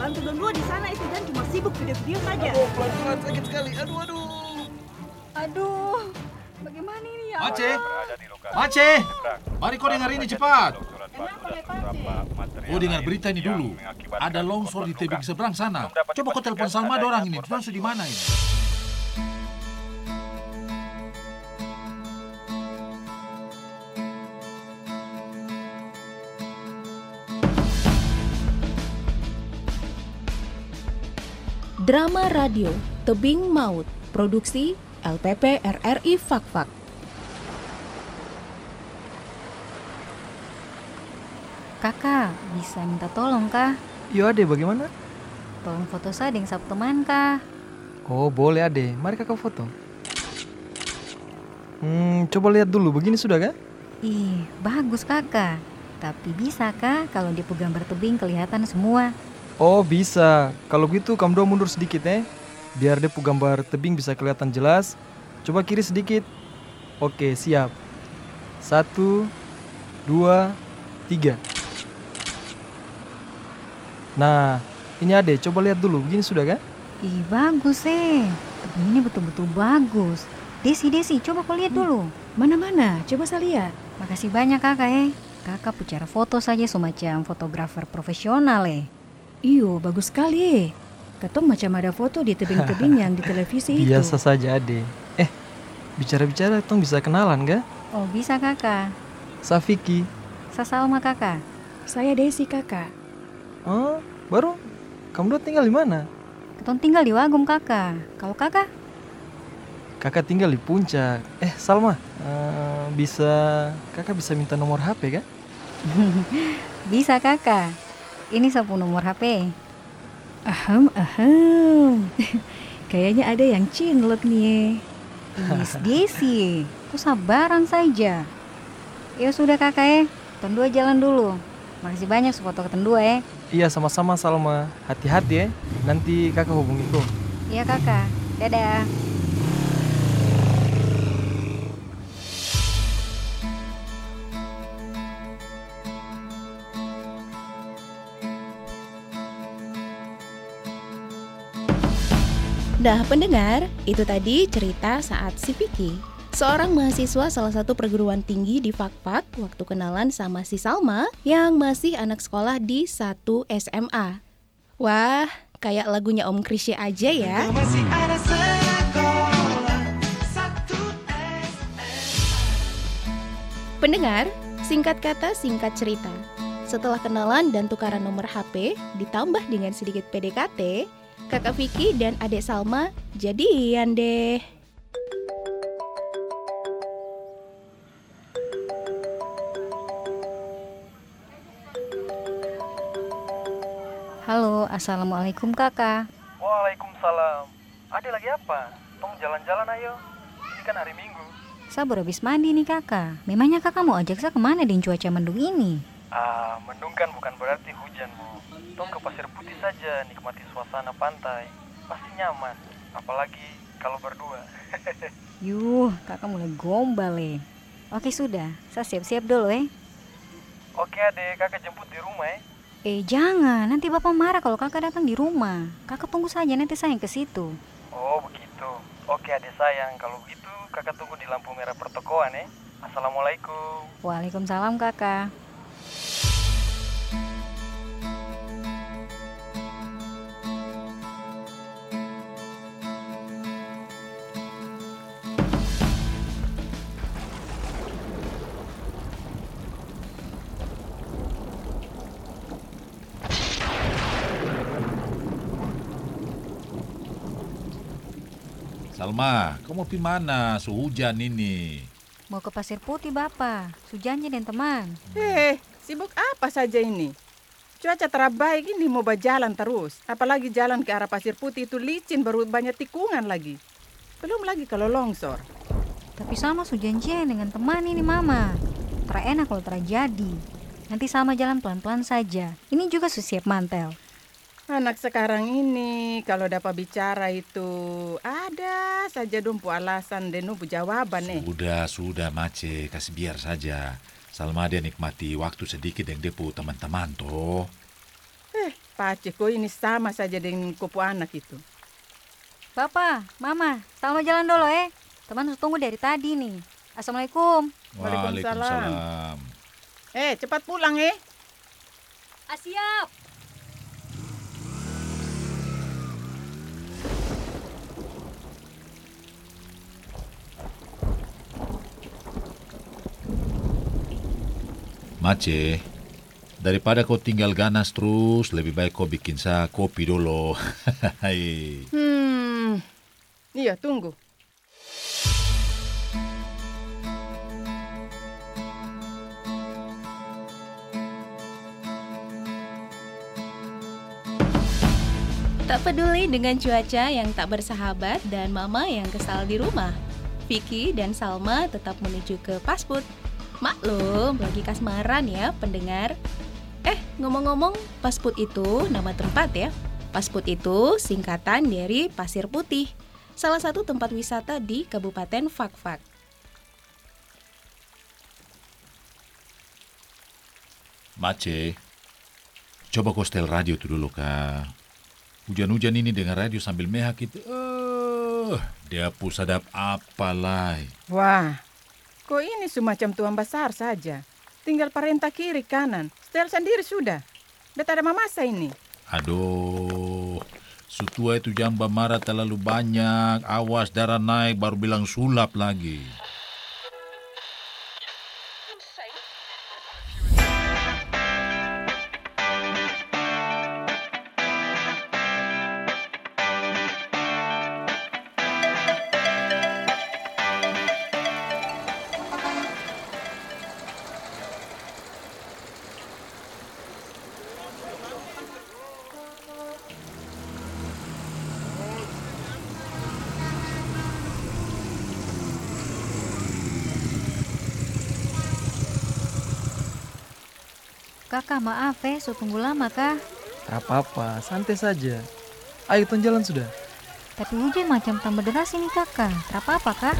Bantu dong dua di sana itu dan cuma sibuk video-video saja. Aduh, pelan-pelan sakit sekali. Aduh, aduh. Aduh, bagaimana ini ya? Mace? Mace, mari kau dengar ini cepat. Pace? Oh dengar berita ini dulu. Ada longsor di tebing seberang sana. Coba kau telepon Salma ada orang ini. Langsung di mana ini? Drama Radio Tebing Maut Produksi LPP RRI Fakfak Kakak, bisa minta tolong kah? Yo ade bagaimana? Tolong foto saya dengan satu teman kah? Oh boleh ade, mari kakak foto. Hmm, coba lihat dulu, begini sudah kah? Ih, bagus kakak. Tapi bisa kah kalau di gambar tebing kelihatan semua? Oh bisa, kalau gitu kamu dua mundur sedikit eh. Biar depu gambar tebing bisa kelihatan jelas. Coba kiri sedikit. Oke siap. Satu, dua, tiga. Nah, ini ade, coba lihat dulu, begini sudah kan? Ih, bagus eh. Tebing ini betul-betul bagus. Desi, Desi, coba kau lihat dulu. Mana-mana, coba saya lihat Makasih banyak kakak eh. Kakak bicara foto saja semacam fotografer profesional eh. Iyo, bagus sekali Ketong macam ada foto di tebing-tebing yang di televisi itu Biasa saja ade. Eh, bicara-bicara, tong bisa kenalan gak? Oh, bisa kakak. Safiki. Sasalma kakak. Saya Desi kakak Oh, baru? Kamu dua tinggal di mana? Ketong tinggal di Wagum kakak. Kalau kakak? Kakak tinggal di puncak. Eh, Salma, eh, bisa kakak bisa minta nomor HP kan? Bisa kakak. Ini sapu nomor HP. Ahem, ahem Kayaknya ada yang cinlok nih Is Desi, kok sabaran saja. Ya sudah kakak eh, Ketong dua jalan dulu. Makasih banyak sefoto ketong dua eh. Iya, sama-sama Salma. Hati-hati ya. Nanti kakak hubungi kok. Iya kakak, dadah. Nah pendengar, itu tadi cerita saat si Vicky Seorang mahasiswa salah satu perguruan tinggi di Fakfak waktu kenalan sama si Salma yang masih anak sekolah di satu SMA. Wah, kayak lagunya Om Krisya aja ya. Pendengar, singkat kata singkat cerita. Setelah kenalan dan tukaran nomor HP, ditambah dengan sedikit PDKT, kakak Vicky dan adik Salma jadian deh. Halo, assalamualaikum kakak. Waalaikumsalam. Ade lagi apa? Tong jalan-jalan ayo. Ini kan hari Minggu. Saya baru habis mandi nih kakak. Memangnya kakak mau ajak saya ke mana di cuaca mendung ini? Ah, mendung kan bukan berarti hujan, Bu. Tong ke Pasir Putih saja, nikmati suasana pantai. Pasti nyaman. Apalagi kalau berdua. Yuh, kakak mulai gombal eh. Oke sudah, saya siap-siap dulu eh. Oke, Ade, kakak jemput di rumah ya. Eh jangan, nanti bapak marah kalau kakak datang di rumah. Kakak tunggu saja, nanti saya yang ke situ. Oh, begitu. Oke, Ade sayang. Kalau begitu, kakak tunggu di lampu merah pertokoan ya. Assalamualaikum. Waalaikumsalam kakak. Salma, kau mau pergi mana? Sehujan ini. Mau ke Pasir Putih bapak, sujanji dan teman. Eh, sibuk apa saja ini? Cuaca terbaik ini mau berjalan terus. Apalagi jalan ke arah Pasir Putih itu licin baru banyak tikungan lagi. Belum lagi kalau longsor. Tapi sama sujanjian dengan teman ini mama. Terenak kalau terjadi. Nanti sama jalan pelan-pelan saja. Ini juga susiap mantel. Anak sekarang ini kalau dapat bicara itu ada saja dumpu alasan dan numpu jawaban eh. Sudah, sudah Mace, kasih biar saja. Salma dia nikmati waktu sedikit yang depu teman-teman toh. Eh, Pace, kok ini sama saja dengan kupu anak itu. Bapak, Mama, sama jalan dulu eh. Teman harus tunggu dari tadi nih. Assalamualaikum. Waalaikumsalam. Eh, cepat pulang eh. Ah, siap. Mace, daripada kau tinggal ganas terus, lebih baik kau bikin saya kopi dulu. Hmm, iya tunggu. Tak peduli dengan cuaca yang tak bersahabat dan mama yang kesal di rumah, Vicky dan Salma tetap menuju ke pasput. Maklum, lagi kasmaran ya pendengar. Eh, ngomong-ngomong, pasput itu nama tempat ya. Pasput itu singkatan dari Pasir Putih, salah satu tempat wisata di Kabupaten Fakfak. Mace, coba kau setel radio itu dulu, Kak. Hujan-hujan ini dengan radio sambil mehak itu, eh, dia sadap apa lah. Wah, kok ini semacam tuan besar saja. Tinggal perintah kiri kanan. Setel sendiri sudah. Beta ada mamasa ini. Aduh, sutua itu jamba marah terlalu banyak. Awas darah naik baru bilang sulap lagi. Kakak maaf eh, so tunggu lama kah? Tak apa-apa, santai saja. Ayo ton jalan sudah. Tapi hujan macam tambah deras ini kakak. Tak apa-apa kah?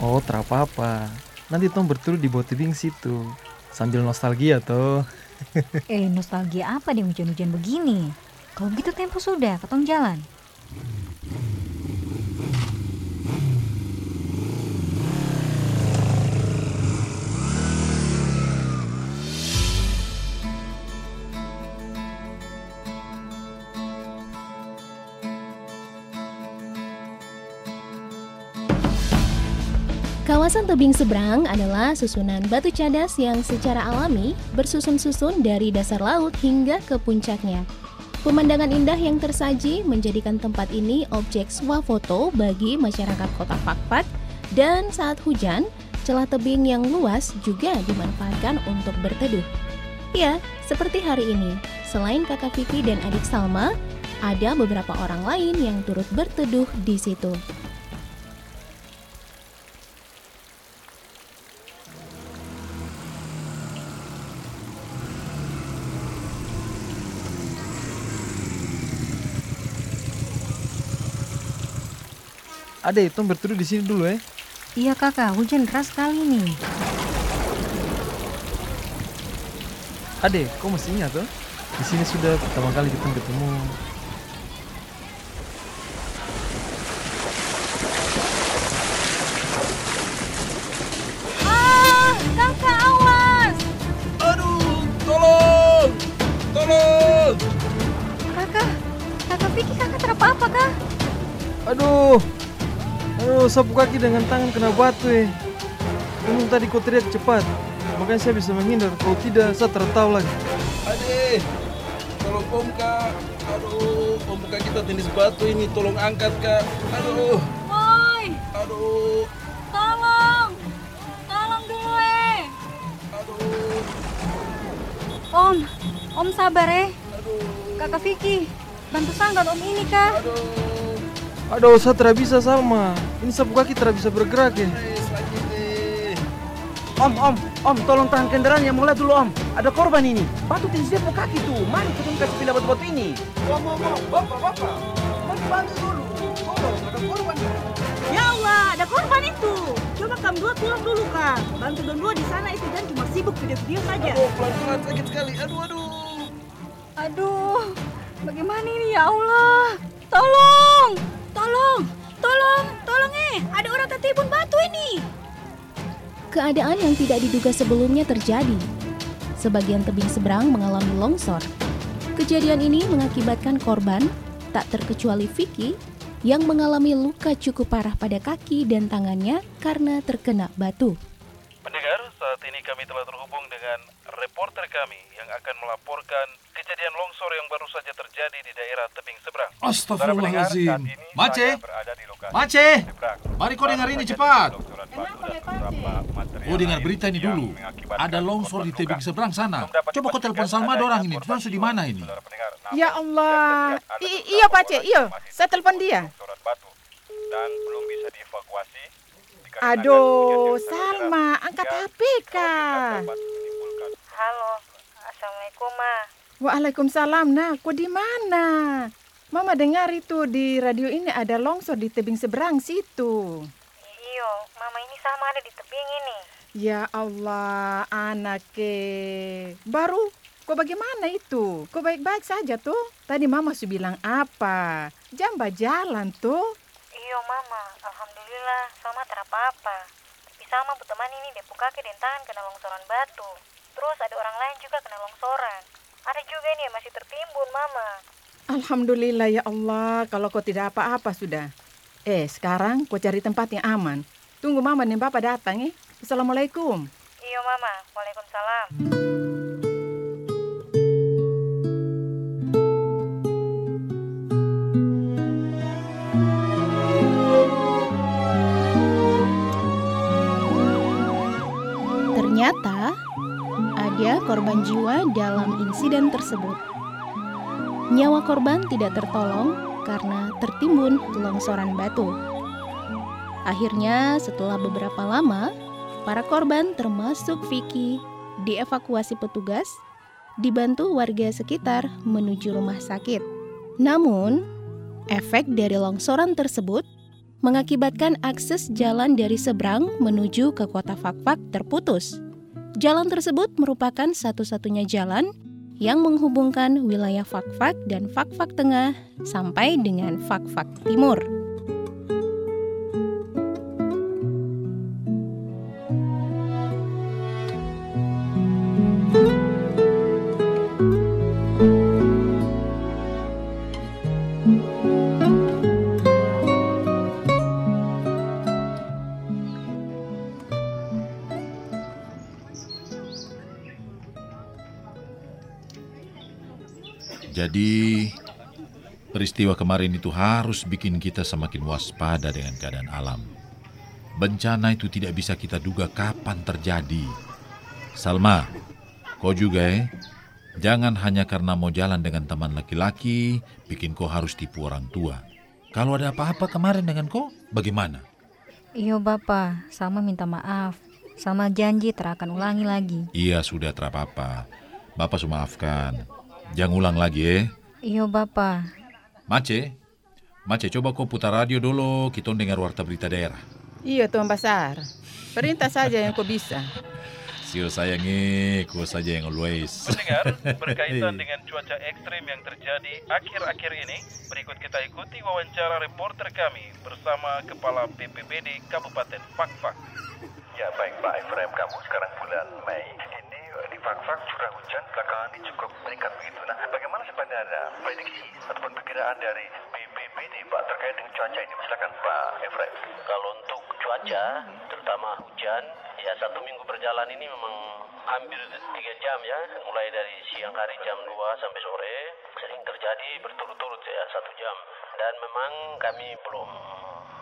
Oh, tak apa-apa. Nanti Tom berturut di bawah tebing situ. Sambil nostalgia toh. eh, nostalgia apa di hujan-hujan begini? Kalau begitu tempo sudah, ketong jalan. Kawasan tebing seberang adalah susunan batu cadas yang secara alami bersusun-susun dari dasar laut hingga ke puncaknya. Pemandangan indah yang tersaji menjadikan tempat ini objek swafoto bagi masyarakat kota Fakfak dan saat hujan, celah tebing yang luas juga dimanfaatkan untuk berteduh. Ya, seperti hari ini, selain kakak Vicky dan adik Salma, ada beberapa orang lain yang turut berteduh di situ. Ade, Tom berteduh di sini dulu eh. Iya kakak, hujan deras sekali nih. Ade, kau masih ingat tuh? Di sini sudah pertama kali kita ketemu. Ah, kakak awas. Aduh, tolong! Tolong! Kakak, kakak Vicky kakak terapa apa kah? Aduh, aduh, sapu kaki dengan tangan kena batu eh. Untung tadi kau teriak cepat, makanya saya bisa menghindar. Kalau tidak, saya tertawa lagi. Ade, tolong om kak. Aduh, om kak kita tenis batu ini, tolong angkat kak. Aduh, Woi, aduh, tolong. Tolong dulu eh. aduh, Om, om sabar eh. aduh, Kakak Vicky, bantu sanggat om ini kah? aduh. Aduh, saya tidak bisa sama. Ini sapu kaki tidak bisa bergerak ya. Om, om, om, tolong tahan kendaraan yang mulai dulu om. Ada korban ini. Batu tinggi dia kaki tuh. Mari kita kasih pindah batu-batu ini. Om, om, om, bapak, bapak. Mari bantu dulu. Tolong, ada korban. Ya Allah, ada korban itu. Coba kamu dua pulang dulu kak. Bantu don dua di sana itu dan cuma sibuk video-video saja. Aduh, pelan-pelan sakit sekali. Aduh, aduh. Aduh, bagaimana ini ya Allah? Tolong, tolong, tolong, tolong eh, ada orang tertimbun batu ini. Keadaan yang tidak diduga sebelumnya terjadi. Sebagian tebing seberang mengalami longsor. Kejadian ini mengakibatkan korban, tak terkecuali Vicky, yang mengalami luka cukup parah pada kaki dan tangannya karena terkena batu. Pendengar, saat ini kami telah terhubung dengan reporter kami yang akan melaporkan kejadian longsor yang baru saja terjadi di daerah tebing seberang. Astagfirullahaladzim. Mace, saya berada di lokasi Mace, mari kau dengar ini cepat. Oh dengar berita ini dulu. Ada longsor di tebing seberang sana. Coba kau telepon Salma dorang ini. Langsung di mana ini? Ya Allah. I- iya, Pace, orang iya. Saya telepon dia. dan belum bisa dievakuasi. Aduh, Salma, angkat HP menimbulkan Halo, Assalamualaikum Ma. Waalaikumsalam, nah, kau di mana? Mama dengar itu di radio ini ada longsor di tebing seberang situ. Iyo, Mama ini sama ada di tebing ini. Ya Allah, anake. Baru, kau bagaimana itu? Kau baik-baik saja tuh? Tadi Mama sudah bilang apa? Jamba jalan tuh. Iyo Mama, Alhamdulillah sama terapa-apa. Tapi sama teman ini depu kaki dan tangan kena longsoran batu. Terus ada orang lain juga kena longsoran. Ada juga yang masih tertimbun Mama. Alhamdulillah ya Allah, kalau kau tidak apa-apa sudah. Eh, sekarang kau cari tempat yang aman. Tunggu Mama dan Bapak datang ya. Assalamualaikum. Iyo Mama, Waalaikumsalam. Korban jiwa dalam insiden tersebut. Nyawa korban tidak tertolong karena tertimbun longsoran batu. Akhirnya, setelah beberapa lama, para korban termasuk Vicky dievakuasi petugas, dibantu warga sekitar menuju rumah sakit. Namun, efek dari longsoran tersebut mengakibatkan akses jalan dari seberang menuju ke kota Fakfak terputus. Jalan tersebut merupakan satu-satunya jalan yang menghubungkan wilayah Fakfak dan Fakfak Tengah sampai dengan Fakfak Timur. Peristiwa kemarin itu harus bikin kita semakin waspada dengan keadaan alam. Bencana itu tidak bisa kita duga kapan terjadi. Salma, kau juga ya. Jangan hanya karena mau jalan dengan teman laki-laki, bikin kau harus tipu orang tua. Kalau ada apa-apa kemarin dengan kau, bagaimana? Iyo Bapak, sama minta maaf. Sama janji terakan ulangi lagi. Iya sudah terapa-apa. Bapak sudah maafkan. Jangan ulang lagi ya. Iyo Bapak. Mace, Mace coba kau putar radio dulu, kita dengar warta berita daerah. Iya Tuan Basar. Perintah saja yang kau bisa. Sio sayangi, kau saja yang always. Pendengar, berkaitan dengan cuaca ekstrim yang terjadi akhir-akhir ini, berikut kita ikuti wawancara reporter kami bersama Kepala BPBD Kabupaten Fakfak. Ya baik Pak Efraim, kamu sekarang bulan Mei Fakfak curah hujan belakangan ini cukup meningkat begitu. Nah, bagaimana sebenarnya prediksi ataupun perkiraan dari BPBD Pak terkait dengan cuaca ini? Silakan Pak Efraim. Kalau untuk cuaca, terutama hujan, ya satu minggu berjalan ini memang hampir tiga jam ya, mulai dari siang hari jam 2 sampai sore, sering terjadi berturut-turut ya satu jam. Dan memang kami belum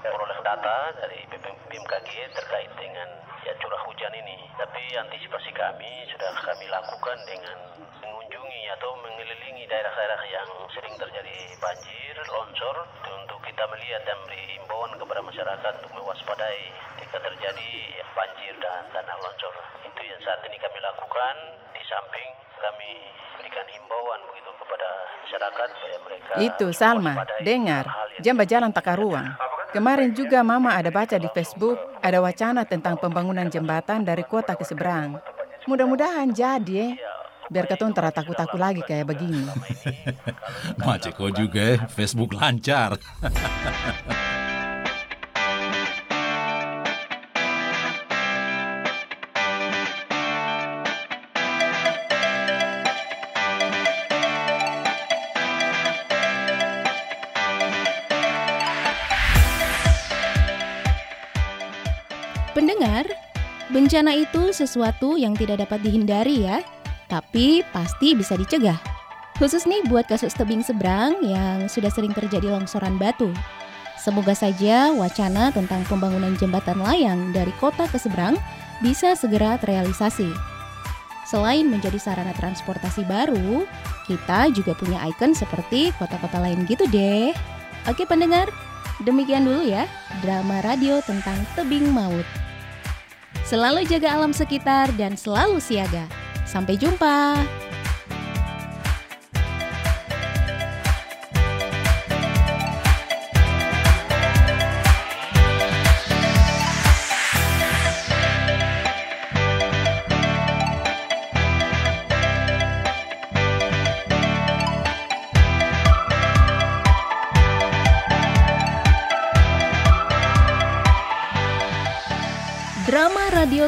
peroleh data dari BMKG terkait dengan ya curah hujan ini. Tapi antisipasi kami sudah kami lakukan dengan mengunjungi atau mengelilingi daerah-daerah yang sering terjadi banjir, longsor untuk kita melihat dan beri himbauan kepada masyarakat untuk mewaspadai jika terjadi banjir dan tanah longsor. Itu yang saat ini kami lakukan di samping kami berikan himbauan begitu kepada masyarakat supaya mereka Itu Salma, dengar. Jamba jalan takaruang. Kemarin juga Mama ada baca di Facebook ada wacana tentang pembangunan jembatan dari kota ke seberang. Mudah-mudahan jadi ya. Biar ketun takut-takut lagi kayak begini. Macet kau juga ya, Facebook lancar. bencana itu sesuatu yang tidak dapat dihindari ya, tapi pasti bisa dicegah. Khusus nih buat kasus tebing seberang yang sudah sering terjadi longsoran batu. Semoga saja wacana tentang pembangunan jembatan layang dari kota ke seberang bisa segera terrealisasi. Selain menjadi sarana transportasi baru, kita juga punya ikon seperti kota-kota lain gitu deh. Oke pendengar, demikian dulu ya drama radio tentang tebing maut. Selalu jaga alam sekitar dan selalu siaga. Sampai jumpa.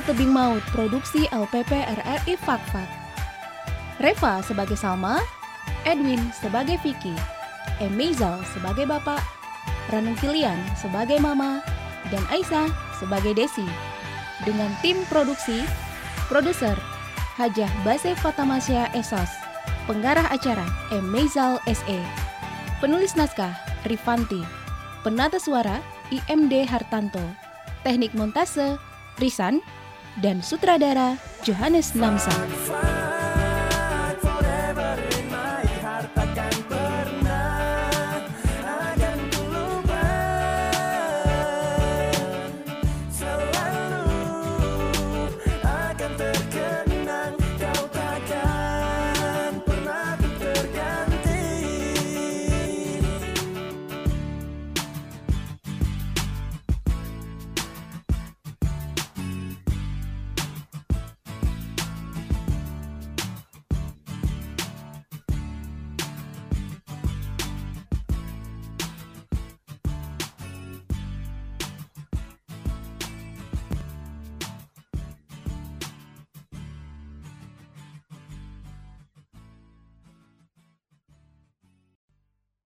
Tebing Maut Produksi LPP RRI Fakfak Reva sebagai Salma Edwin sebagai Vicky Emizal sebagai bapak Ranung Kilian sebagai mama dan Aisyah sebagai Desi. Dengan tim produksi produser Hajah Base Fatamasya Esos pengarah acara Emizal SE penulis naskah Rifanti penata suara IMD Hartanto teknik montase Risan, dan sutradara Johannes Namsa.